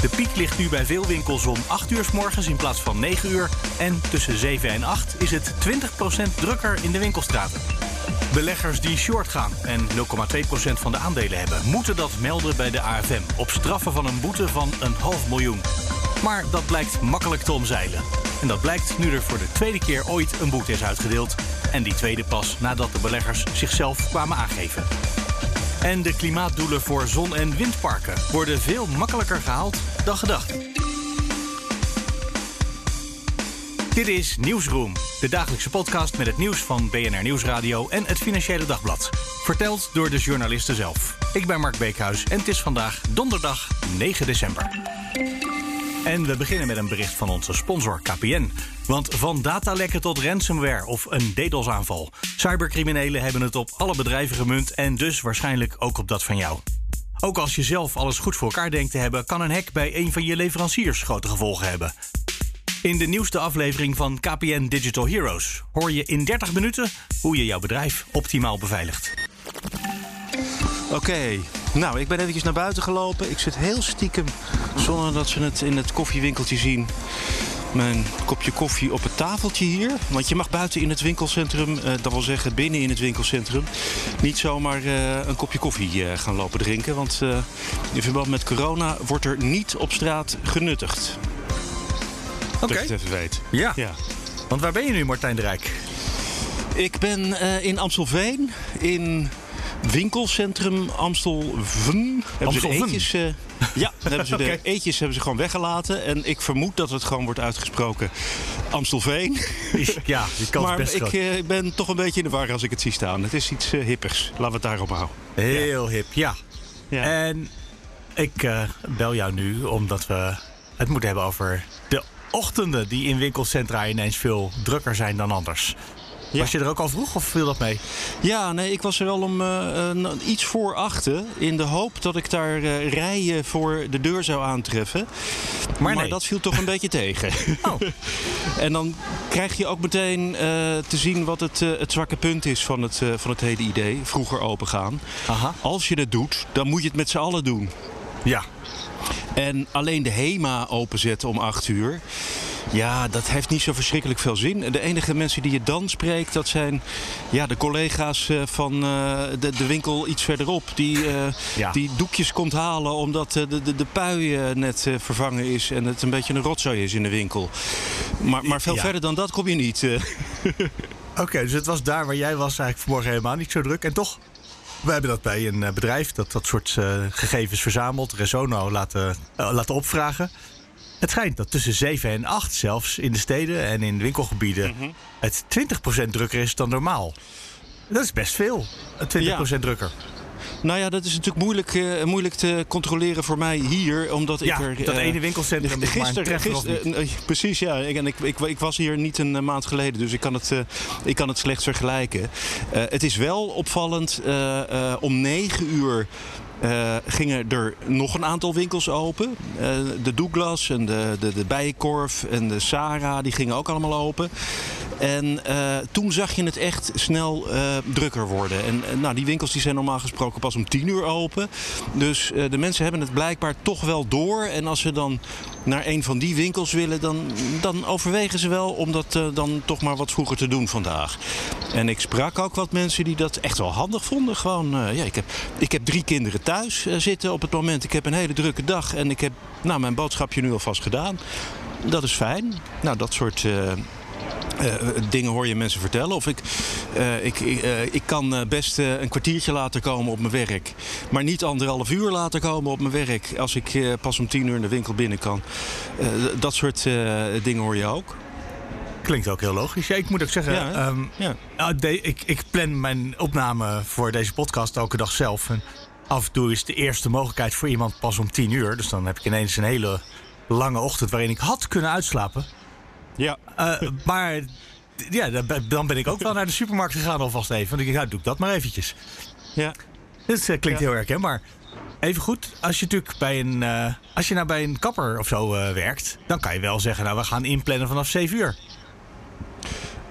De piek ligt nu bij veel winkels om 8 uur s morgens in plaats van 9 uur. En tussen 7 en 8 is het 20% drukker in de winkelstraten. Beleggers die short gaan en 0,2% van de aandelen hebben, moeten dat melden bij de AFM op straffen van een boete van een half miljoen. Maar dat blijkt makkelijk te omzeilen. En dat blijkt nu er voor de tweede keer ooit een boete is uitgedeeld. En die tweede pas nadat de beleggers zichzelf kwamen aangeven. En de klimaatdoelen voor zon- en windparken worden veel makkelijker gehaald dan gedacht. Dit is Nieuwsroom, de dagelijkse podcast met het nieuws van BNR Nieuwsradio en het Financiële Dagblad. Verteld door de journalisten zelf. Ik ben Mark Beekhuis en het is vandaag donderdag 9 december. En we beginnen met een bericht van onze sponsor KPN. Want van datalekken tot ransomware of een DDoS-aanval. Cybercriminelen hebben het op alle bedrijven gemunt en dus waarschijnlijk ook op dat van jou. Ook als je zelf alles goed voor elkaar denkt te hebben, kan een hack bij een van je leveranciers grote gevolgen hebben. In de nieuwste aflevering van KPN Digital Heroes hoor je in 30 minuten hoe je jouw bedrijf optimaal beveiligt. Oké, nou, ik ben eventjes naar buiten gelopen. Ik zit heel stiekem, zonder dat ze het in het koffiewinkeltje zien... mijn kopje koffie op het tafeltje hier. Want je mag buiten in het winkelcentrum, eh, dat wil zeggen binnen in het winkelcentrum... niet zomaar eh, een kopje koffie eh, gaan lopen drinken. Want in verband met corona wordt er niet op straat genuttigd. Dat Oké. je het even weet. Ja. Ja. Want waar ben je nu, Martijn de Rijk? Ik ben in Amstelveen, in winkelcentrum Amstelven. Hebben ze eetjes, eh, ja, hebben ze de eetjes hebben ze gewoon weggelaten. En ik vermoed dat het gewoon wordt uitgesproken Amstelveen. Ja, die kans maar best ik eh, ben toch een beetje in de war als ik het zie staan. Het is iets eh, hippers. Laten we het daarop houden. Heel hip, ja. Ja. En ik bel jou nu omdat we het moeten hebben over de ochtenden die in winkelcentra ineens veel drukker zijn dan anders. Ja. Was je er ook al vroeg of viel dat mee? Ja, nee, ik was er wel om eh, eh, iets voor achten. In de hoop dat ik daar eh, rijen voor de deur zou aantreffen. Maar nee. dat viel toch een beetje tegen. Oh. En dan krijg je ook meteen te zien wat het, het zwakke punt is van het, van het hele idee. Vroeger opengaan. Aha. Als je het doet, dan moet je het met z'n allen doen. Ja. En alleen de HEMA openzetten om 8 uur. Ja, dat heeft niet zo verschrikkelijk veel zin. De enige mensen die je dan spreekt, dat zijn ja, de collega's eh, van eh, de, de winkel iets verderop. Die, eh, Ja. die doekjes komt halen omdat de, de, de pui net vervangen is. En het een beetje een rotzooi is in de winkel. Maar, maar veel Ja. verder dan dat kom je niet. Oké, dus het was daar waar jij was eigenlijk vanmorgen helemaal niet zo druk. En toch, we hebben dat bij een bedrijf dat dat soort gegevens verzamelt, Resono, laten, laten opvragen. Het schijnt dat tussen 7 en 8 zelfs in de steden en in winkelgebieden het 20% drukker is dan normaal. Dat is best veel, eh, 20% drukker. Nou ja, dat is natuurlijk moeilijk, eh, moeilijk te controleren voor mij hier. Omdat Ja, ik er. dat eh, ene winkelcentrum Gisteren, gisteren eh, precies, ja. Ik, en ik, ik, ik was hier niet een maand geleden, dus ik kan het, ik kan het slecht vergelijken. Het is wel opvallend, om negen uur eh, gingen er nog een aantal winkels open. Eh, de Douglas en de, de, de Bijenkorf en de Sarah, die gingen ook allemaal open. En eh, toen zag je het echt snel eh, drukker worden. En eh, nou, die winkels die zijn normaal gesproken pas om tien uur open. Dus de mensen hebben het blijkbaar toch wel door. En als ze dan naar een van die winkels willen, dan, dan overwegen ze wel om dat dan toch maar wat vroeger te doen vandaag. En ik sprak ook wat mensen die dat echt wel handig vonden. Gewoon, ja, ik, heb, ik heb drie kinderen thuis zitten op het moment. Ik heb een hele drukke dag en ik heb nou, mijn boodschapje nu alvast gedaan. Dat is fijn. Nou, dat soort. Eh, dingen hoor je mensen vertellen. Of ik, eh, ik, ik, eh, ik kan best een kwartiertje later komen op mijn werk. Maar niet anderhalf uur later komen op mijn werk. Als ik pas om tien uur in de winkel binnen kan. Dat soort dingen hoor je ook. Klinkt ook heel logisch. Ja, ik moet ook zeggen, Ja, ehm, Ja. de- ik, ik plan mijn opname voor deze podcast elke dag zelf. En af en toe is de eerste mogelijkheid voor iemand pas om tien uur. Dus dan heb ik ineens een hele lange ochtend waarin ik had kunnen uitslapen. Ja. Uh, maar ja, dan ben ik ook wel naar de supermarkt gegaan alvast even. Want ik nou, doe ik dat maar eventjes. Ja. Dat uh, klinkt ja. heel herkenbaar. Even goed, als je natuurlijk bij een, uh, als je nou bij een kapper of zo werkt, dan kan je wel zeggen, nou we gaan inplannen vanaf 7 uur.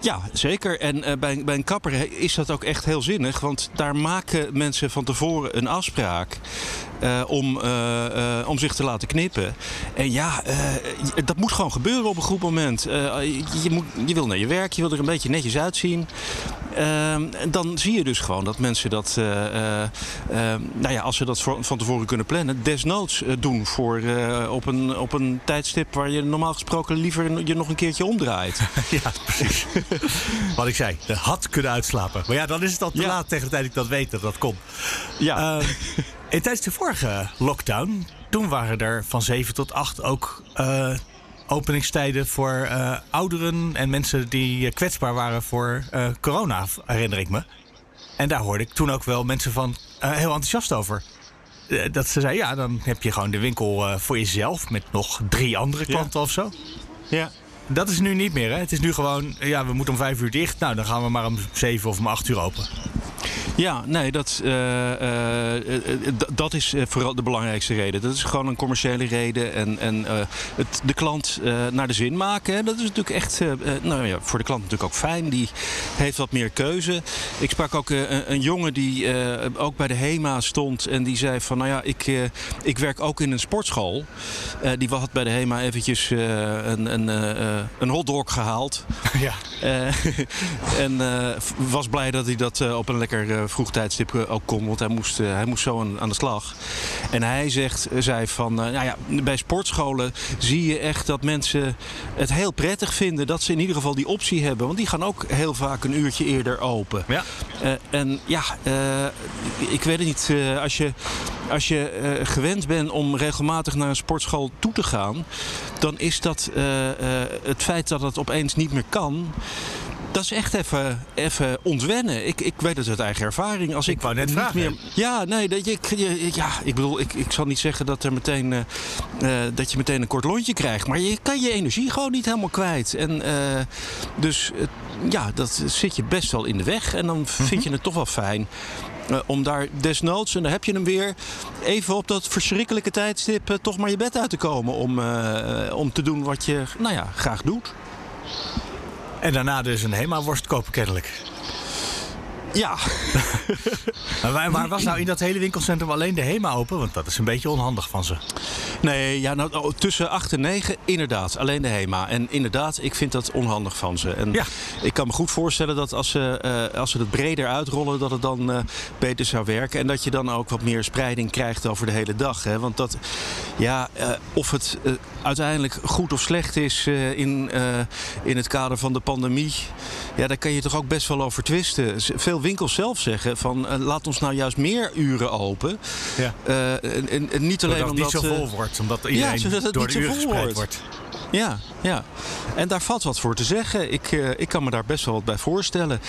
Ja, zeker. En uh, bij, bij een kapper is dat ook echt heel zinnig. Want daar maken mensen van tevoren een afspraak. Uh, om, uh, om zich te laten knippen. En ja, dat moet gewoon gebeuren op een goed moment. Je, je, moet, je wil naar je werk, je wil er een beetje netjes uitzien. Ehm, dan zie je dus gewoon dat mensen dat, nou ja, als ze dat van tevoren kunnen plannen, desnoods doen voor, op, een, op een tijdstip waar je normaal gesproken liever je nog een keertje omdraait. ja, precies. Wat ik zei, de had kunnen uitslapen. Maar ja, dan is het al te laat tegen de tijd ik dat weet dat dat komt. Ja. Uh, tijdens de vorige lockdown, toen waren er van 7 tot 8 ook uh, openingstijden voor uh, ouderen en mensen die kwetsbaar waren voor corona, herinner ik me. En daar hoorde ik toen ook wel mensen van heel enthousiast over. Dat ze zeiden, ja, dan heb je gewoon de winkel voor jezelf met nog drie andere klanten ja. of zo. Ja. Dat is nu niet meer. Hè? Het is nu gewoon, ja, we moeten om vijf uur dicht. Nou, dan gaan we maar om zeven of om acht uur open. Ja, nee, dat, uh, uh, dat is vooral de belangrijkste reden. Dat is gewoon een commerciële reden. En, en het, de klant naar de zin maken. Hè. Dat is natuurlijk echt nou ja, voor de klant natuurlijk ook fijn. Die heeft wat meer keuze. Ik sprak ook een, een, jongen die ook bij de HEMA stond. En die zei van, nou ja, ik, ik werk ook in een sportschool. die had bij de HEMA eventjes een, een, een hotdog gehaald. Ja. en was blij dat hij dat op een lekker vroeg tijdstip ook kon. Want hij moest, hij moest zo aan, aan de slag. En hij zegt, zei van, nou ja, bij sportscholen zie je echt dat mensen het heel prettig vinden dat ze in ieder geval die optie hebben. Want die gaan ook heel vaak een uurtje eerder open. Ja. En ja, ik weet het niet. Als je, als je gewend bent om regelmatig naar een sportschool toe te gaan, dan is dat het feit dat het opeens niet meer kan dat is echt even, even ontwennen. Ik, ik weet het uit eigen ervaring. Als ik, ik wou net vragen. Meer, ja, nee, dat je, ja, ik bedoel, ik, ik zal niet zeggen dat, er meteen, uh, dat je meteen een kort lontje krijgt. Maar je kan je energie gewoon niet helemaal kwijt. En dus ja, dat zit je best wel in de weg. En dan vind je het toch wel fijn. Uh, om daar desnoods, en dan heb je hem weer, even op dat verschrikkelijke tijdstip uh, toch maar je bed uit te komen. Om, uh, om te doen wat je nou ja, graag doet. En daarna dus een Hema-worst kopen kennelijk. Ja. maar, maar was nou in dat hele winkelcentrum alleen de HEMA open? Want dat is een beetje onhandig van ze. Nee, ja, nou, tussen 8 en 9 inderdaad. Alleen de HEMA. En inderdaad, ik vind dat onhandig van ze. En ja. ik kan me goed voorstellen dat als ze, uh, als ze het breder uitrollen... dat het dan uh, beter zou werken. En dat je dan ook wat meer spreiding krijgt over de hele dag. Hè? Want dat, ja, uh, of het uiteindelijk goed of slecht is in, in het kader van de pandemie... ja, daar kan je toch ook best wel over twisten. Veel winkels zelf zeggen van uh, laat ons nou juist meer uren open. Ja. Uh, en, en, en, niet alleen omdat het niet zo vol wordt, omdat iedereen ja, zodat het door niet de zo uren vol gespreid wordt. Ja, ja. En daar valt wat voor te zeggen. Ik, uh, ik kan me daar best wel wat bij voorstellen.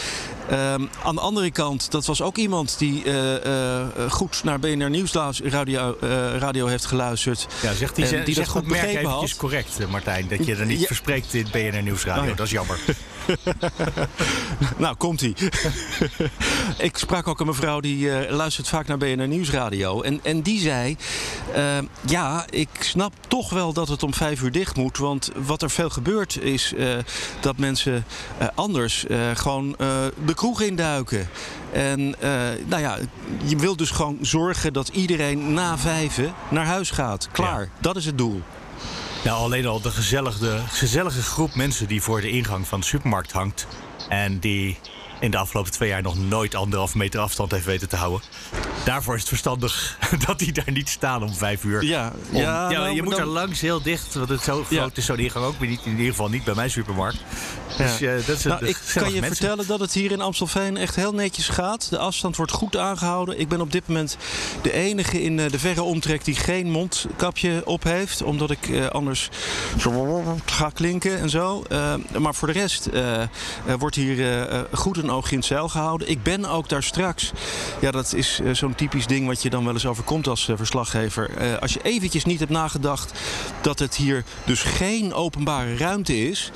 Um, aan de andere kant, dat was ook iemand die uh, uh, goed naar BNR Nieuwsradio radio heeft geluisterd. Ja, zegt die, die zegt dat goed merk begrepen had. correct, Martijn. Dat je er niet Ja. verspreekt in BNR Nieuwsradio. Oh ja. Dat is jammer. nou, komt ie. ik sprak ook een mevrouw die uh, luistert vaak naar BNR Nieuwsradio. En, en die zei: uh, Ja, ik snap toch wel dat het om vijf uur dicht moet. Want wat er veel gebeurt is uh, dat mensen anders gewoon de kroeg induiken. En nou ja, je wilt dus gewoon zorgen dat iedereen na vijven naar huis gaat. Klaar, Ja. dat is het doel. Nou, alleen al de gezellige, gezellige groep mensen die voor de ingang van de supermarkt hangt. En die in de afgelopen twee jaar nog nooit anderhalf meter afstand heeft weten te houden. Daarvoor is het verstandig dat die daar niet staan om vijf uur. Ja, Om- ja, nou, je maar moet dan- er langs heel dicht, want het zo Ja. groot is zo'n ingang ook weer niet. In ieder geval niet bij mijn supermarkt. Dus Ja. eh, dat is Nou, ik kan je mensen. vertellen dat het hier in Amstelveen echt heel netjes gaat. De afstand wordt goed aangehouden. Ik ben op dit moment de enige in eh, de verre omtrek die geen mondkapje op heeft. Omdat ik eh, anders zo ga klinken en zo. Maar voor de rest wordt hier goed een oogje in het zeil gehouden. Ik ben ook daar straks. Ja, dat is zo'n typisch ding wat je dan wel eens overkomt als verslaggever. Eh, als je eventjes niet hebt nagedacht dat het hier dus geen openbare ruimte is.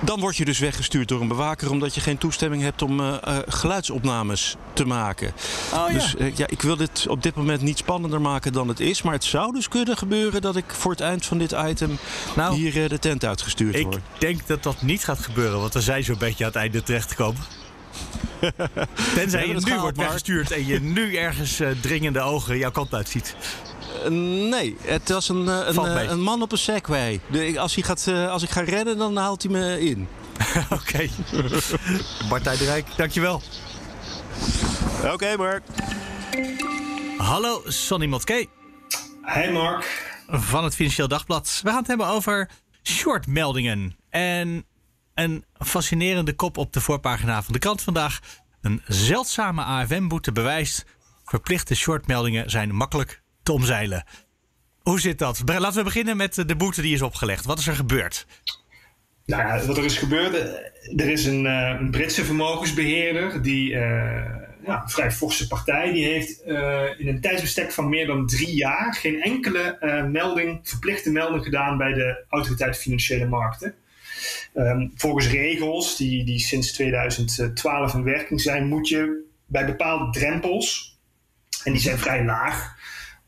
dan word je dus weggestuurd door een bewaker omdat je geen toestemming hebt om uh, uh, geluidsopnames te maken. Oh, ja. Dus uh, ja, ik wil dit op dit moment niet spannender maken dan het is. Maar het zou dus kunnen gebeuren dat ik voor het eind van dit item nou, hier de tent uitgestuurd ik word. Ik denk dat dat niet gaat gebeuren, want we zijn zo'n beetje aan het einde terechtgekomen. Tenzij je nu gehaald, wordt weggestuurd en je nu ergens dringende ogen jouw kant uitziet. nee, het was een, een, een, een man op een Segway. De, als, hij gaat, als ik ga rennen, dan haalt hij me in. Oké. Okay. Bart de Rijk, dankjewel. Oké, okay, Mark. Hallo, Sonny Motke. Hey, Mark. Van het Financieel Dagblad. We gaan het hebben over shortmeldingen. En een fascinerende kop op de voorpagina van de krant vandaag. Een zeldzame AFM-boete bewijst... verplichte shortmeldingen zijn makkelijk te omzeilen. Hoe zit dat? Laten we beginnen met de boete die is opgelegd. Wat is er gebeurd? Nou ja, wat er is gebeurd, er is een, uh, een Britse vermogensbeheerder, die, uh, ja, een vrij forse partij, die heeft in een tijdsbestek van meer dan drie jaar geen enkele melding, verplichte melding gedaan bij de Autoriteit Financiële Markten. Um, volgens regels die, die sinds 2012 in werking zijn, moet je bij bepaalde drempels, en die zijn vrij laag,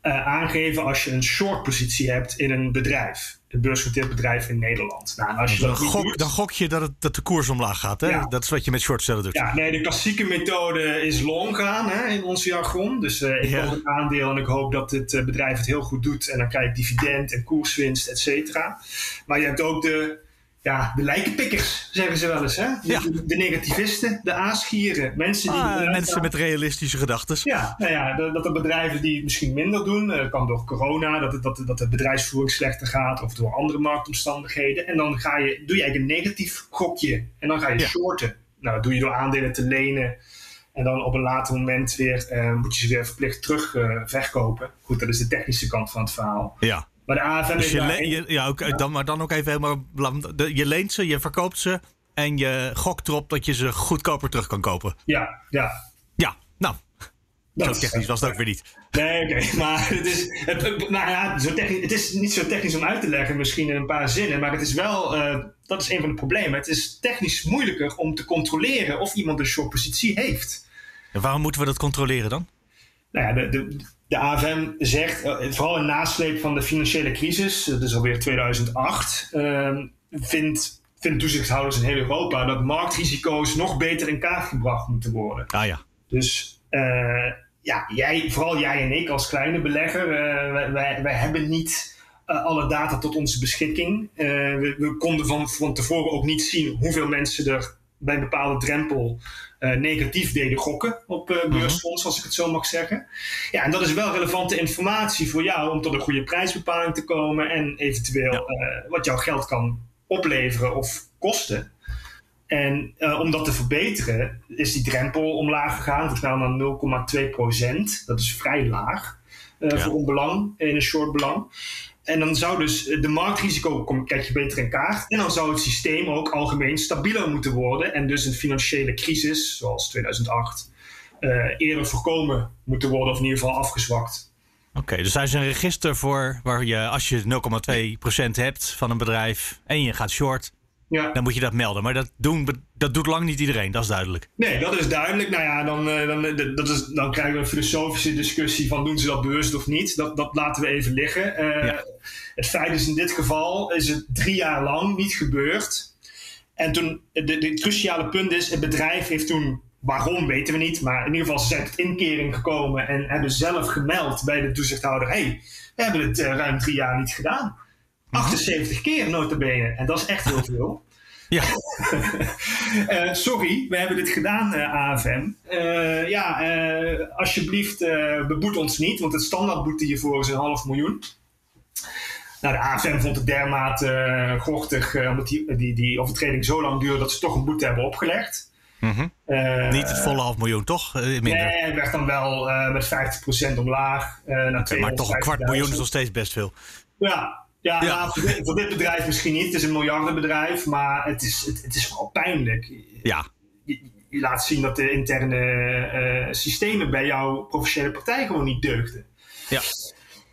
uh, aangeven als je een short positie hebt in een bedrijf. Een beursgenoteerd bedrijf in Nederland. Nou, als je dan, dat gok, doet, dan gok je dat, het, dat de koers omlaag gaat. Hè? Ja. Dat is wat je met shortstellen doet. Ja, nee, de klassieke methode is long gaan hè, in ons jargon. Dus uh, ik Ja. koop een aandeel en ik hoop dat dit uh, bedrijf het heel goed doet. En dan krijg ik dividend en koerswinst, et cetera. Maar je hebt ook de, ja, de lijkenpikkers, zeggen ze wel eens. Hè? De, Ja. de, de negativisten, de aasgieren. Mensen die Ah, mensen gaan. met realistische gedachten. Ja, nou ja, dat dat er bedrijven die het misschien minder doen. eh, Dat kan door corona, dat, het, dat, dat de bedrijfsvoering slechter gaat of door andere marktomstandigheden. En dan ga je, doe je eigenlijk een negatief gokje. En dan ga je Ja. shorten. Nou, dat doe je door aandelen te lenen. En dan op een later moment weer eh, moet je ze weer verplicht terug eh, verkopen. Goed, dat is de technische kant van het verhaal. Ja. Maar de AFM Dus je, le- je- ja, ook, dan, maar dan ook even helemaal. de- Je leent ze, je verkoopt ze. En je gokt erop dat je ze goedkoper terug kan kopen. Ja, ja. Ja, nou, Dat zo is- technisch was het ook weer niet. Nee, oké, maar het is, het, nou ja, zo technisch, het is niet zo technisch om uit te leggen, misschien in een paar zinnen, maar het is wel, eh, dat is een van de problemen. Het is technisch moeilijker om te controleren of iemand een short positie heeft. En waarom moeten we dat controleren dan? Nou ja, de, de, de AFM zegt, eh, vooral in nasleep van de financiële crisis, dus alweer 2008, eh, vindt, vinden toezichthouders in heel Europa dat marktrisico's nog beter in kaart gebracht moeten worden. Ah ja. Dus eh, ja, jij, vooral jij en ik als kleine belegger, eh, wij, wij, wij hebben niet alle data tot onze beschikking. We, we konden van, van tevoren ook niet zien hoeveel mensen er bij een bepaalde drempel eh, negatief deden gokken op eh beursfonds, als ik het zo mag zeggen. Ja, en dat is wel relevante informatie voor jou om tot een goede prijsbepaling te komen en eventueel Ja. eh, wat jouw geld kan opleveren of kosten. En om dat te verbeteren is die drempel omlaag gegaan, volgens mij naar 0,2 procent. Dat is vrij laag Ja. voor een belang, in een short belang. En dan zou dus de marktrisico kom, krijg je beter in kaart. En dan zou het systeem ook algemeen stabieler moeten worden. En dus een financiële crisis, zoals 2008, eh, eerder voorkomen moeten worden, of in ieder geval afgezwakt. Oké, dus daar is een register voor waar je, als je 0,2% hebt van een bedrijf en je gaat short, Ja. dan moet je dat melden. Maar dat, doen, dat doet lang niet iedereen, dat is duidelijk. Nee, dat is duidelijk. Nou ja, dan, eh, dan, eh, dat is, dan krijgen we een filosofische discussie van doen ze dat bewust of niet. Dat, dat laten we even liggen. Eh, Ja. Het feit is in dit geval is het drie jaar lang niet gebeurd. En toen, de, de cruciale punt is, het bedrijf heeft toen, waarom weten we niet, maar in ieder geval ze zijn tot inkering gekomen en hebben zelf gemeld bij de toezichthouder, hé, hey, we hebben het ruim drie jaar niet gedaan. 78 keer notabene. En dat is echt heel veel. Ja, Eh, sorry, we hebben dit gedaan, eh, AFM. Eh, ja, alsjeblieft, beboet ons niet, want het standaardboete hiervoor is een half miljoen. Nou, de AFM vond het dermate gochtig, omdat die, die, die overtreding zo lang duurde dat ze toch een boete hebben opgelegd. Mhm. Niet het volle half miljoen, toch? Minder. Nee, het werd dan wel met 50% omlaag. naar maar toch een kwart miljoen is 250.000. nog steeds best veel. Ja, ja, Ja. nou, voor, dit, voor dit bedrijf misschien niet. Het is een miljardenbedrijf, maar het is, het, het is vooral pijnlijk. Ja, je, je laat zien dat de interne eh, systemen bij jouw professionele partij gewoon niet deugden. ja.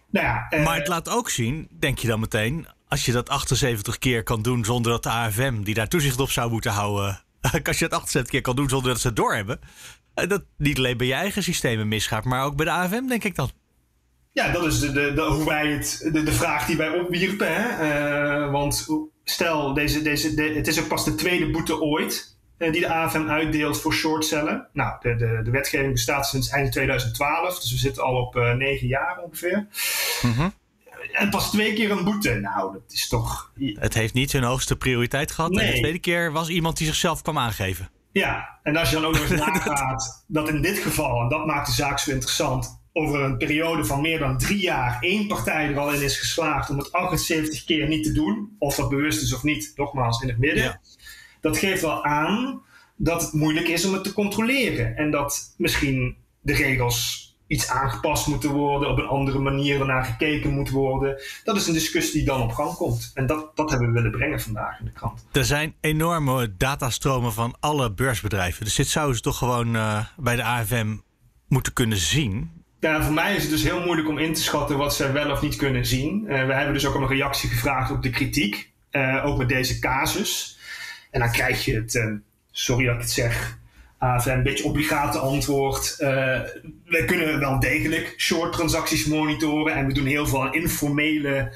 Nou ja, eh, Maar het laat ook zien, denk je dan meteen, als je dat 78 keer kan doen zonder dat de AFM, die daar toezicht op zou moeten houden, als je dat 78 keer kan doen zonder dat ze het doorhebben, eh, dat niet alleen bij je eigen systemen misgaat, maar ook bij de AFM, denk ik dan. Ja, dat is de, de, de hoe wij het, de, de vraag die wij opwierpen. Hè? Uh, want stel, deze, deze, de, het is ook pas de tweede boete ooit uh, die de AFM uitdeelt voor shortcellen. Nou, de, de, de wetgeving bestaat sinds eind 2012, dus we zitten al op uh, negen jaar ongeveer. Mm -hmm. En pas twee keer een boete. Nou, dat is toch. Het heeft niet hun hoogste prioriteit gehad. Nee. En de tweede keer was iemand die zichzelf kwam aangeven. Ja, en als je dan ook nog nagaat dat in dit geval, en dat maakt de zaak zo interessant, over een periode van meer dan drie jaar één partij er al in is geslaagd om het 78 keer niet te doen, of dat bewust is of niet, nogmaals in het midden. Ja. Dat geeft wel aan dat het moeilijk is om het te controleren en dat misschien de regels iets aangepast moeten worden, op een andere manier ernaar gekeken moet worden. Dat is een discussie die dan op gang komt. En dat, dat hebben we willen brengen vandaag in de krant. Er zijn enorme datastromen van alle beursbedrijven. Dus dit zouden ze toch gewoon uh, bij de AFM moeten kunnen zien. Ja, voor mij is het dus heel moeilijk om in te schatten wat ze wel of niet kunnen zien. Uh, we hebben dus ook een reactie gevraagd op de kritiek, uh, ook met deze casus. En dan krijg je het, sorry dat ik het zeg, AFM een beetje obligate antwoord. We kunnen wel degelijk short transacties monitoren en we doen heel veel informele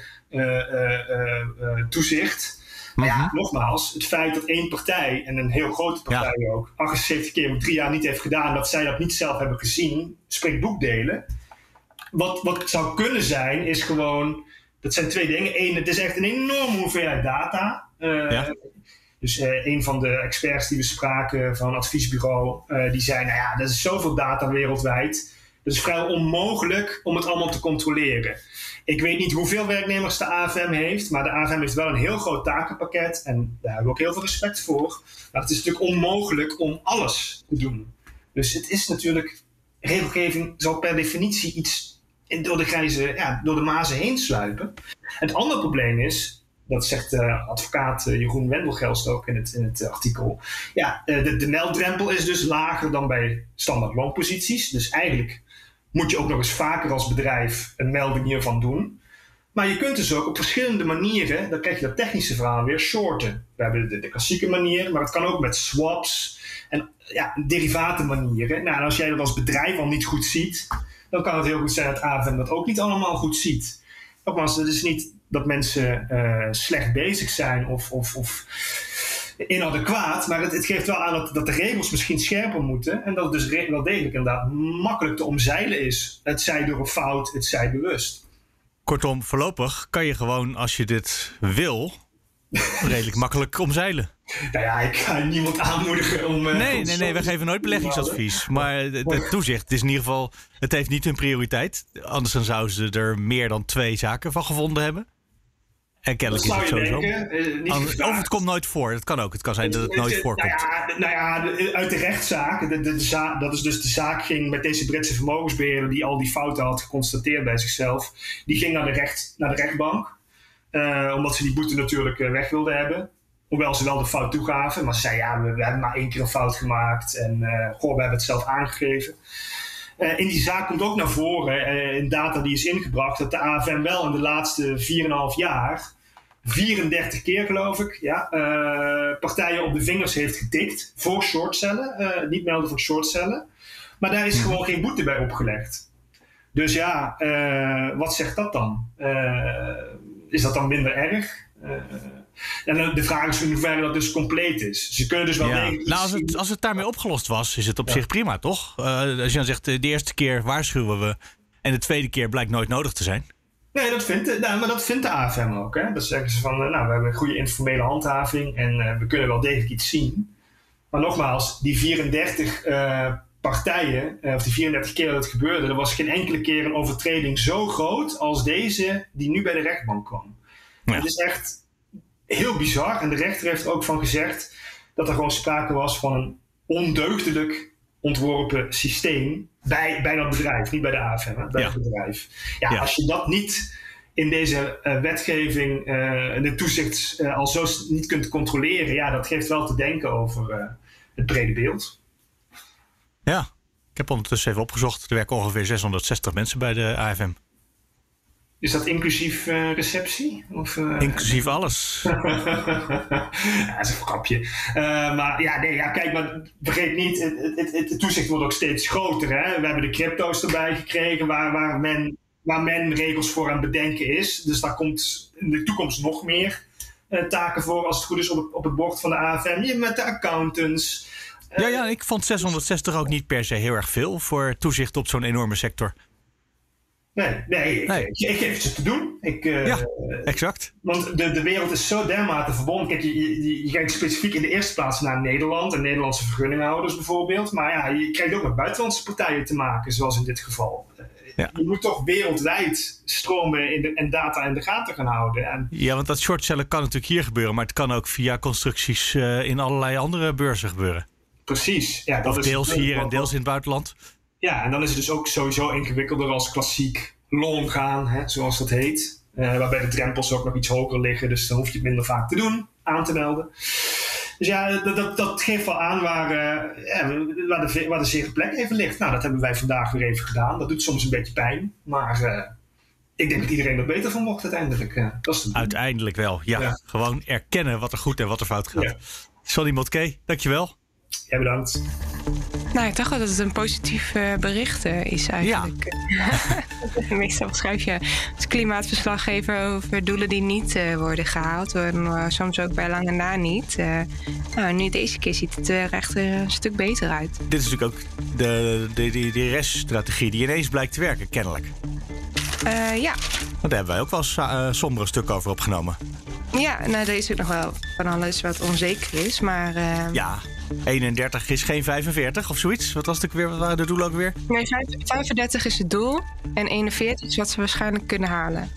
toezicht. Maar ja, mhm. nogmaals, het feit dat één partij, en een heel grote partij ja. ook, 78 keer in drie jaar niet heeft gedaan, dat zij dat niet zelf hebben gezien, spreekt boekdelen. Wat, wat zou kunnen zijn, is gewoon, dat zijn twee dingen. Eén, het is echt een enorme hoeveelheid data. Ja. Dus uh, een van de experts die we spraken van een adviesbureau, uh, die zei: Nou ja, er is zoveel data wereldwijd. Het is vrij onmogelijk om het allemaal te controleren. Ik weet niet hoeveel werknemers de AFM heeft, maar de AFM heeft wel een heel groot takenpakket en daar hebben we ook heel veel respect voor. Maar het is natuurlijk onmogelijk om alles te doen. Dus het is natuurlijk, regelgeving zal per definitie iets door de grijze, ja, door de mazen heen sluipen. Het andere probleem is, dat zegt uh, advocaat uh, Jeroen Wendelgelst ook in het, in het artikel. Ja, uh, de, de melddrempel is dus lager dan bij standaard loonposities. Dus eigenlijk moet je ook nog eens vaker als bedrijf een melding hiervan doen. Maar je kunt dus ook op verschillende manieren, dan krijg je dat technische verhaal weer, shorten. We hebben de, de klassieke manier, maar het kan ook met swaps en ja, derivatenmanieren. Nou, en als jij dat als bedrijf al niet goed ziet, dan kan het heel goed zijn dat AFM dat ook niet allemaal goed ziet. Nogmaals, het is niet dat mensen uh, slecht bezig zijn of, of, of inadequaat. Maar het, het, geeft wel aan dat, dat, de regels misschien scherper moeten. En dat het dus wel degelijk inderdaad makkelijk te omzeilen is. Het zij door een fout, het zij bewust. Kortom, voorlopig kan je gewoon, als je dit wil, redelijk makkelijk omzeilen. Nou ja, ik ga niemand aanmoedigen om. Uh, nee, nee, nee, we geven nooit beleggingsadvies. Maar het toezicht is in ieder geval. Het heeft niet hun prioriteit. Anders dan zouden ze er meer dan twee zaken van gevonden hebben. En kennelijk is het sowieso. Denken, uh, of het komt nooit voor. Het kan ook. Het kan zijn dat het nooit voorkomt. Nou ja, nou ja uit de rechtszaak. De, de, de dat is dus de zaak ging met deze Britse vermogensbeheerder... die al die fouten had geconstateerd bij zichzelf. Die ging naar de, recht, naar de rechtbank. Uh, omdat ze die boete natuurlijk weg wilden hebben. Hoewel ze wel de fout toegaven. Maar ze zei, ja, we, we hebben maar één keer een fout gemaakt. En goh, we hebben het zelf aangegeven. In die zaak komt ook naar voren, uh, in data die is ingebracht, dat de AFM wel in de laatste 4,5 jaar 34 keer, geloof ik, ja, uh, partijen op de vingers heeft getikt voor shortcellen, niet melden voor shortcellen. Maar daar is gewoon geen boete bij opgelegd. Dus ja, wat zegt dat dan? is dat dan minder erg? En de vraag is in hoeverre dat dus compleet is. Ze kunnen dus wel ja. Nou, als het, als het daarmee opgelost was, is het op zich prima, toch? Uh, als je dan zegt, de eerste keer waarschuwen we en de tweede keer blijkt nooit nodig te zijn. Nee, dat vindt de, nou, maar dat vindt de AFM ook. Hè? Dat zeggen ze van, uh, nou, we hebben een goede informele handhaving en uh, we kunnen wel degelijk iets zien. Maar nogmaals, die 34 partijen, of die 34 keer dat het gebeurde, er was geen enkele keer een overtreding zo groot als deze die nu bij de rechtbank kwam. Ja. Het is echt heel bizar. En de rechter heeft ook van gezegd dat er gewoon sprake was van een ondeugdelijk ontworpen systeem bij, bij dat bedrijf, niet bij de AFM, hè, bij het bedrijf. Ja, als je dat niet in deze uh, wetgeving, uh, de toezicht uh, al zo niet kunt controleren, ja, dat geeft wel te denken over het brede beeld. Ja, ik heb ondertussen even opgezocht. Er werken ongeveer 660 mensen bij de AFM. Is dat inclusief uh, receptie? Of, uh... Inclusief alles. ja, dat is een grapje. Uh, maar ja, nee, ja, kijk, maar vergeet niet, het, het, het, het, toezicht wordt ook steeds groter. Hè? We hebben de crypto's erbij gekregen waar, waar, men, waar men regels voor aan het bedenken is. Dus daar komt in de toekomst nog meer taken voor, als het goed is, op het, op het bord van de AFM. Je met de accountants. ja, ja, ik vond 660 ook niet per se heel erg veel voor toezicht op zo'n enorme sector. Nee, nee, Ik, Ik, geef het ze te doen. Ik, uh, ja, exact. Want de, de wereld is zo dermate verbonden. Kijk, je, je, je, kijkt specifiek in de eerste plaats naar Nederland en Nederlandse vergunninghouders bijvoorbeeld. Maar ja, je krijgt ook met buitenlandse partijen te maken, zoals in dit geval. Ja. Je moet toch wereldwijd stromen in de, en data in de gaten gaan houden. En, ja, want dat shortcellen kan natuurlijk hier gebeuren, maar het kan ook via constructies uh, in allerlei andere beurzen gebeuren. Precies. Ja, dat of deels is, hier en deels in het buitenland. Ja, en dan is het dus ook sowieso ingewikkelder als klassiek long gaan, hè, zoals dat heet. Uh, waarbij de drempels ook nog iets hoger liggen, dus dan hoef je het minder vaak te doen, aan te melden. Dus ja, dat, dat, dat geeft wel aan waar, uh, ja, waar, de, waar de zere plek even ligt. Nou, dat hebben wij vandaag weer even gedaan. Dat doet soms een beetje pijn, maar uh, ik denk dat iedereen er beter van mocht uiteindelijk. dat is uiteindelijk wel, ja. ja. Gewoon erkennen wat er goed en wat er fout gaat. Ja. Sonny Motke, dankjewel. Ja, bedankt. Nou, ik dacht wel dat het een positief uh, bericht uh, is eigenlijk. Ja. Meestal schrijf je als klimaatverslaggever over doelen die niet uh, worden gehaald. Worden soms ook bij lange na niet. nou, nu deze keer ziet het er echt een stuk beter uit. Dit is natuurlijk ook de, de, de, de reststrategie die ineens blijkt te werken, kennelijk. ja. Want daar hebben wij ook wel sombere stuk over opgenomen. Ja, nou, er is ook nog wel van alles wat onzeker is, maar... Ja, 31 is geen 45 of zoiets. Wat was het weer? Wat waren de doelen ook weer? Nee, 35 is het doel. En 41 is wat ze waarschijnlijk kunnen halen.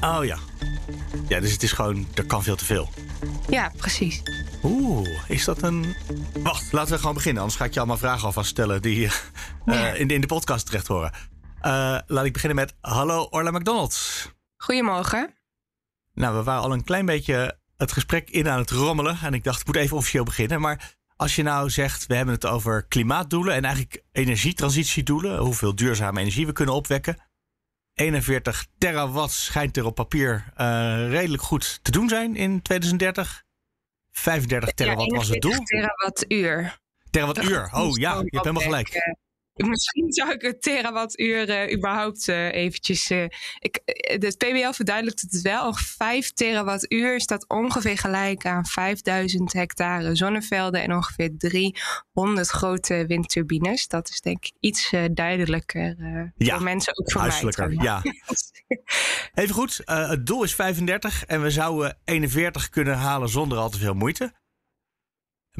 Oh ja. Ja, dus het is gewoon, er kan veel te veel. Ja, precies. Oeh, is dat een. Wacht, laten we gewoon beginnen. Anders ga ik je allemaal vragen alvast stellen die uh, in, de, in de podcast terecht horen. Uh, laat ik beginnen met: Hallo Orla McDonald. Goedemorgen. Nou, we waren al een klein beetje het gesprek in aan het rommelen. En ik dacht, ik moet even officieel beginnen. Maar als je nou zegt, we hebben het over klimaatdoelen en eigenlijk energietransitiedoelen, hoeveel duurzame energie we kunnen opwekken. 41 terawatt schijnt er op papier uh, redelijk goed te doen zijn in 2030. 35 terawatt was het doel. Terawattuur. Terawattuur, oh ja, je hebt helemaal gelijk. Eh, Misschien zou ik het terawattuur uh, überhaupt uh, eventjes... Uh, ik, het PBL verduidelijkt het wel. 5 terawattuur is dat ongeveer gelijk aan 5000 hectare zonnevelden... en ongeveer 300 grote windturbines. Dat is denk ik iets duidelijker ja, voor mensen, ook voor mij. Ja, Even goed, het doel is 35 en we zouden 41 kunnen halen zonder al te veel moeite.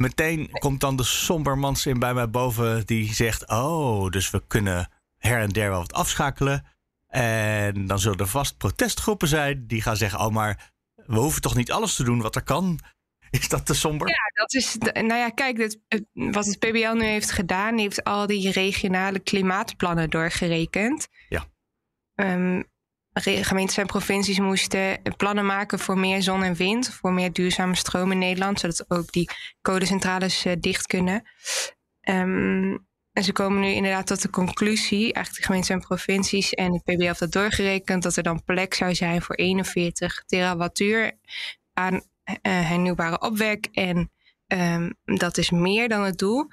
Meteen komt dan de sombermans in bij mij boven die zegt: Oh, dus we kunnen her en der wel wat afschakelen. En dan zullen er vast protestgroepen zijn die gaan zeggen: Oh, maar we hoeven toch niet alles te doen wat er kan. Is dat te somber? Ja, dat is. Nou ja, kijk, dit, wat het PBL nu heeft gedaan, heeft al die regionale klimaatplannen doorgerekend. Ja. Um, gemeentes en provincies moesten plannen maken voor meer zon en wind, voor meer duurzame stroom in Nederland, zodat ook die codecentrales uh, dicht kunnen. Um, en ze komen nu inderdaad tot de conclusie, eigenlijk de gemeenten en provincies en het PBL heeft dat doorgerekend, dat er dan plek zou zijn voor 41 terawattuur aan uh, hernieuwbare opwek. En um, dat is meer dan het doel.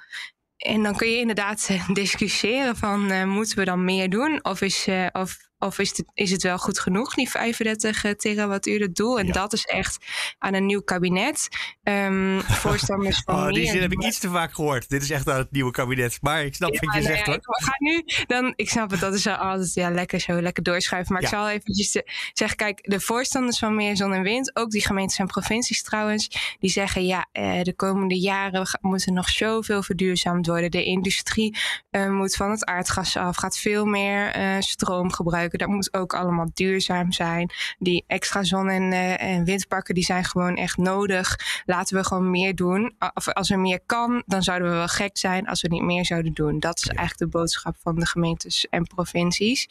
En dan kun je inderdaad discussiëren van moeten we dan meer doen? Of is, of of is het, is het wel goed genoeg, die 35 eh, terawattuur het doel? En dat is echt aan een nieuw kabinet. Um, voorstanders van. oh, die zin heb ik iets te vaak gehoord. Dit is echt aan het nieuwe kabinet. Maar ik snap wat je nou zegt. Ja, ik ga nu, dan, ik snap het, dat is altijd ja, lekker zo, lekker doorschuiven. Maar ik zal eventjes zeggen: kijk, de voorstanders van meer zon en wind, ook die gemeentes en provincies trouwens, die zeggen: ja, eh, de komende jaren moeten nog zoveel verduurzaamd worden. De industrie uh, moet van het aardgas af, gaat veel meer stroom gebruiken dat moet ook allemaal duurzaam zijn. Die extra zon- en, uh, en windparken die zijn gewoon echt nodig. Laten we gewoon meer doen. Of als er meer kan, dan zouden we wel gek zijn als we niet meer zouden doen. Dat is eigenlijk de boodschap van de gemeentes en provincies.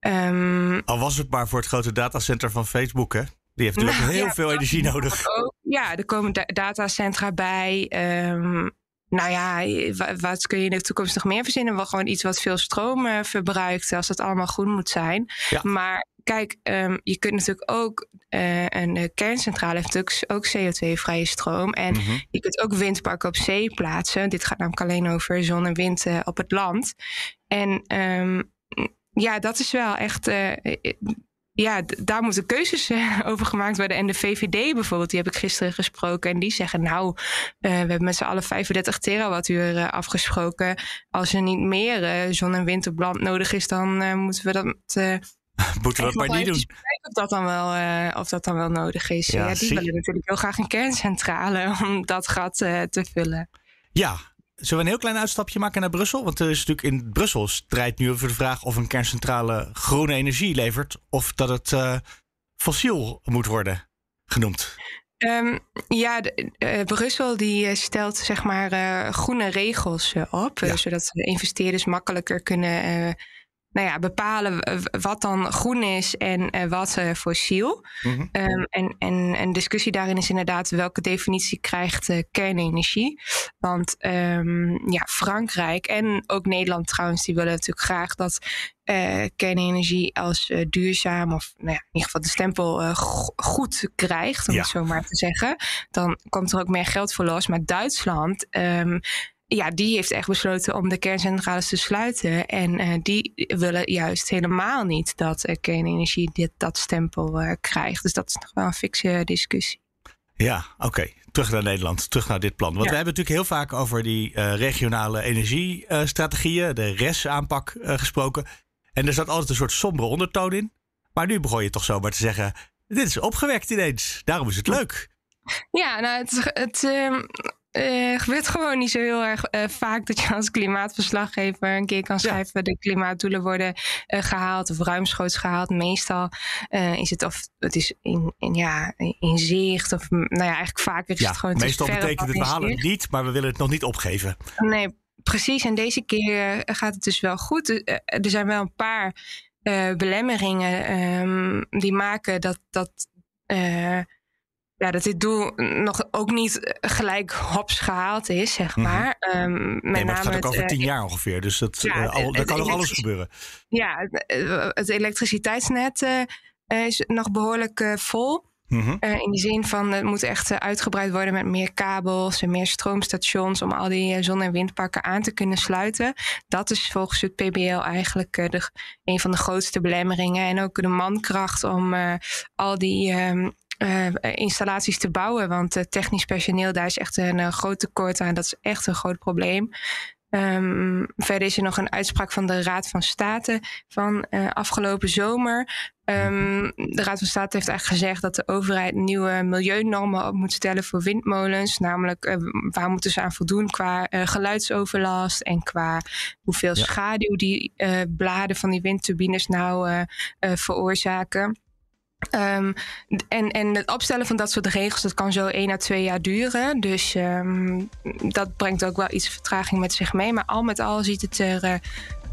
Um, Al was het maar voor het grote datacenter van Facebook, hè? Die heeft natuurlijk nou, heel veel energie nodig. Ook, ja, er komen datacentra bij. Um, nou ja, wat kun je in de toekomst nog meer verzinnen? Wel gewoon iets wat veel stroom uh, verbruikt, als het allemaal groen moet zijn. Maar kijk, ehm, je kunt natuurlijk ook uh, een kerncentrale heeft natuurlijk ook CO2-vrije stroom. En Mhm. je kunt ook windparken op zee plaatsen. Dit gaat namelijk alleen over zon en wind uh, op het land. En ehm, ja, dat is wel echt. Uh, ja, daar moeten keuzes uh, over gemaakt worden. En de VVD bijvoorbeeld, die heb ik gisteren gesproken. En die zeggen, nou, uh, we hebben met z'n allen 35 terawattuur uh, afgesproken. Als er niet meer zon- en wind op land nodig is, dan moeten we dat... moeten we het maar niet doen. Of dat dan wel, of dat dan wel nodig is. Ja, ja die willen natuurlijk heel graag een kerncentrale om dat gat te vullen. Ja, Zullen we een heel klein uitstapje maken naar Brussel? Want er is natuurlijk in Brussel strijd nu over de vraag of een kerncentrale groene energie levert. Of dat het uh, fossiel moet worden genoemd. Um, ja, de, uh, Brussel die stelt zeg maar uh, groene regels op. Ja. zodat investeerders makkelijker kunnen nou ja, bepalen wat dan groen is en uh, wat uh, fossiel. Mhm. Mm -hmm. um, en, en een discussie daarin is inderdaad welke definitie krijgt kernenergie. Want um, ja, Frankrijk en ook Nederland trouwens, die willen natuurlijk graag dat uh, kernenergie als uh, duurzaam of nou ja, in ieder geval de stempel uh, goed krijgt, om Ja. het zo maar te zeggen. Dan komt er ook meer geld voor los. Maar Duitsland. Um, ja, die heeft echt besloten om de kerncentrales te sluiten. En uh, die willen juist helemaal niet dat uh, kernenergie dit, dat stempel uh, krijgt. Dus dat is nog wel een fikse discussie. Ja, oké. Okay. Terug naar Nederland, terug naar dit plan. Want Ja. we hebben natuurlijk heel vaak over die eh, regionale energiestrategieën, de RES-aanpak eh, gesproken. En er zat altijd een soort sombere ondertoon in. Maar nu begon je toch zomaar te zeggen: dit is opgewekt ineens. Daarom is het leuk. Ja, nou, het, het ehm, eh, gebeurt gewoon niet zo heel erg eh, vaak dat je als klimaatverslaggever een keer kan schrijven: de klimaatdoelen worden eh, gehaald of ruimschoots gehaald. Meestal is het of het is in, in, ja, in zicht, of nou ja, eigenlijk vaker is Ja, het gewoon. te meestal betekent het we halen het niet, maar we willen het nog niet opgeven. Nee, precies. En deze keer gaat het dus wel goed. Er zijn wel een paar belemmeringen ehm, die maken dat, dat, ja, dat dit doel nog ook niet gelijk hops gehaald is, zeg Mhm. maar. Ehm, met Nee, maar het name gaat ook over eh, tien jaar ongeveer. Dus dat, ja, eh, al, het- er kan het nog alles gebeuren. Ja, het, eh, het elektriciteitsnet eh, is nog behoorlijk eh, vol. Mhm. Eh, in die zin van het moet echt eh, uitgebreid worden met meer kabels en meer stroomstations om al die eh, zon- en windparken aan te kunnen sluiten. Dat is volgens het PBL eigenlijk eh, de, een van de grootste belemmeringen. En ook de mankracht om eh, al die ehm, eh, installaties te bouwen. Want eh, technisch personeel, daar is echt een eh, groot tekort aan. Dat is echt een groot probleem. Ehm, verder is er nog een uitspraak van de Raad van State van eh, afgelopen zomer. Ehm, de Raad van State heeft eigenlijk gezegd dat de overheid nieuwe milieunormen op moet stellen voor windmolens. Namelijk, eh, waar moeten ze aan voldoen qua eh, geluidsoverlast en qua hoeveel Ja. schaduw die eh, bladen van die windturbines nou eh, eh, veroorzaken. Ehm, en, en het opstellen van dat soort regels, dat kan zo één à twee jaar duren. Dus ehm, dat brengt ook wel iets vertraging met zich mee. Maar al met al ziet het er, eh,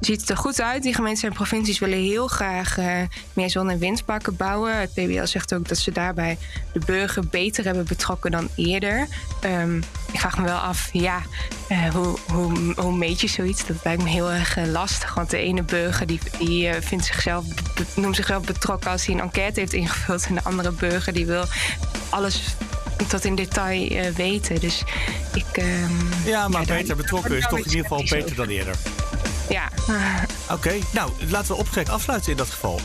ziet het er goed uit. Die gemeenten en provincies willen heel graag eh, meer zon- en windparken bouwen. Het PBL zegt ook dat ze daarbij de burger beter hebben betrokken dan eerder. Ehm, ik vraag me wel af, ja, eh, hoe, hoe, hoe meet je zoiets? Dat lijkt me heel erg eh, lastig. Want de ene burger die, die vindt zichzelf, noemt zichzelf betrokken als hij een enquête heeft ingevuld. En de andere burger die wil alles tot in detail eh, weten. Dus ik. ehm, Ja, maar beter betrokken is toch in ieder geval beter dan eerder. Ja. Oké, nou laten we opgek afsluiten in dat geval.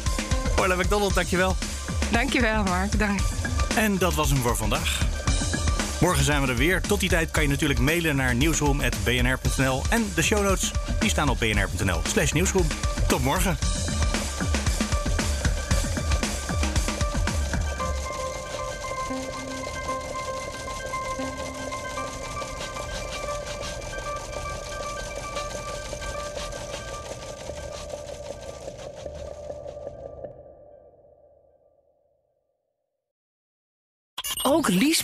Orla McDonald, dankjewel. Dankjewel, Mark. Dank. En dat was hem voor vandaag. Morgen zijn we er weer. Tot die tijd kan je natuurlijk mailen naar nieuwsroom.bnr.nl. En de show notes die staan op bnr.nl slash nieuwsroom. Tot morgen.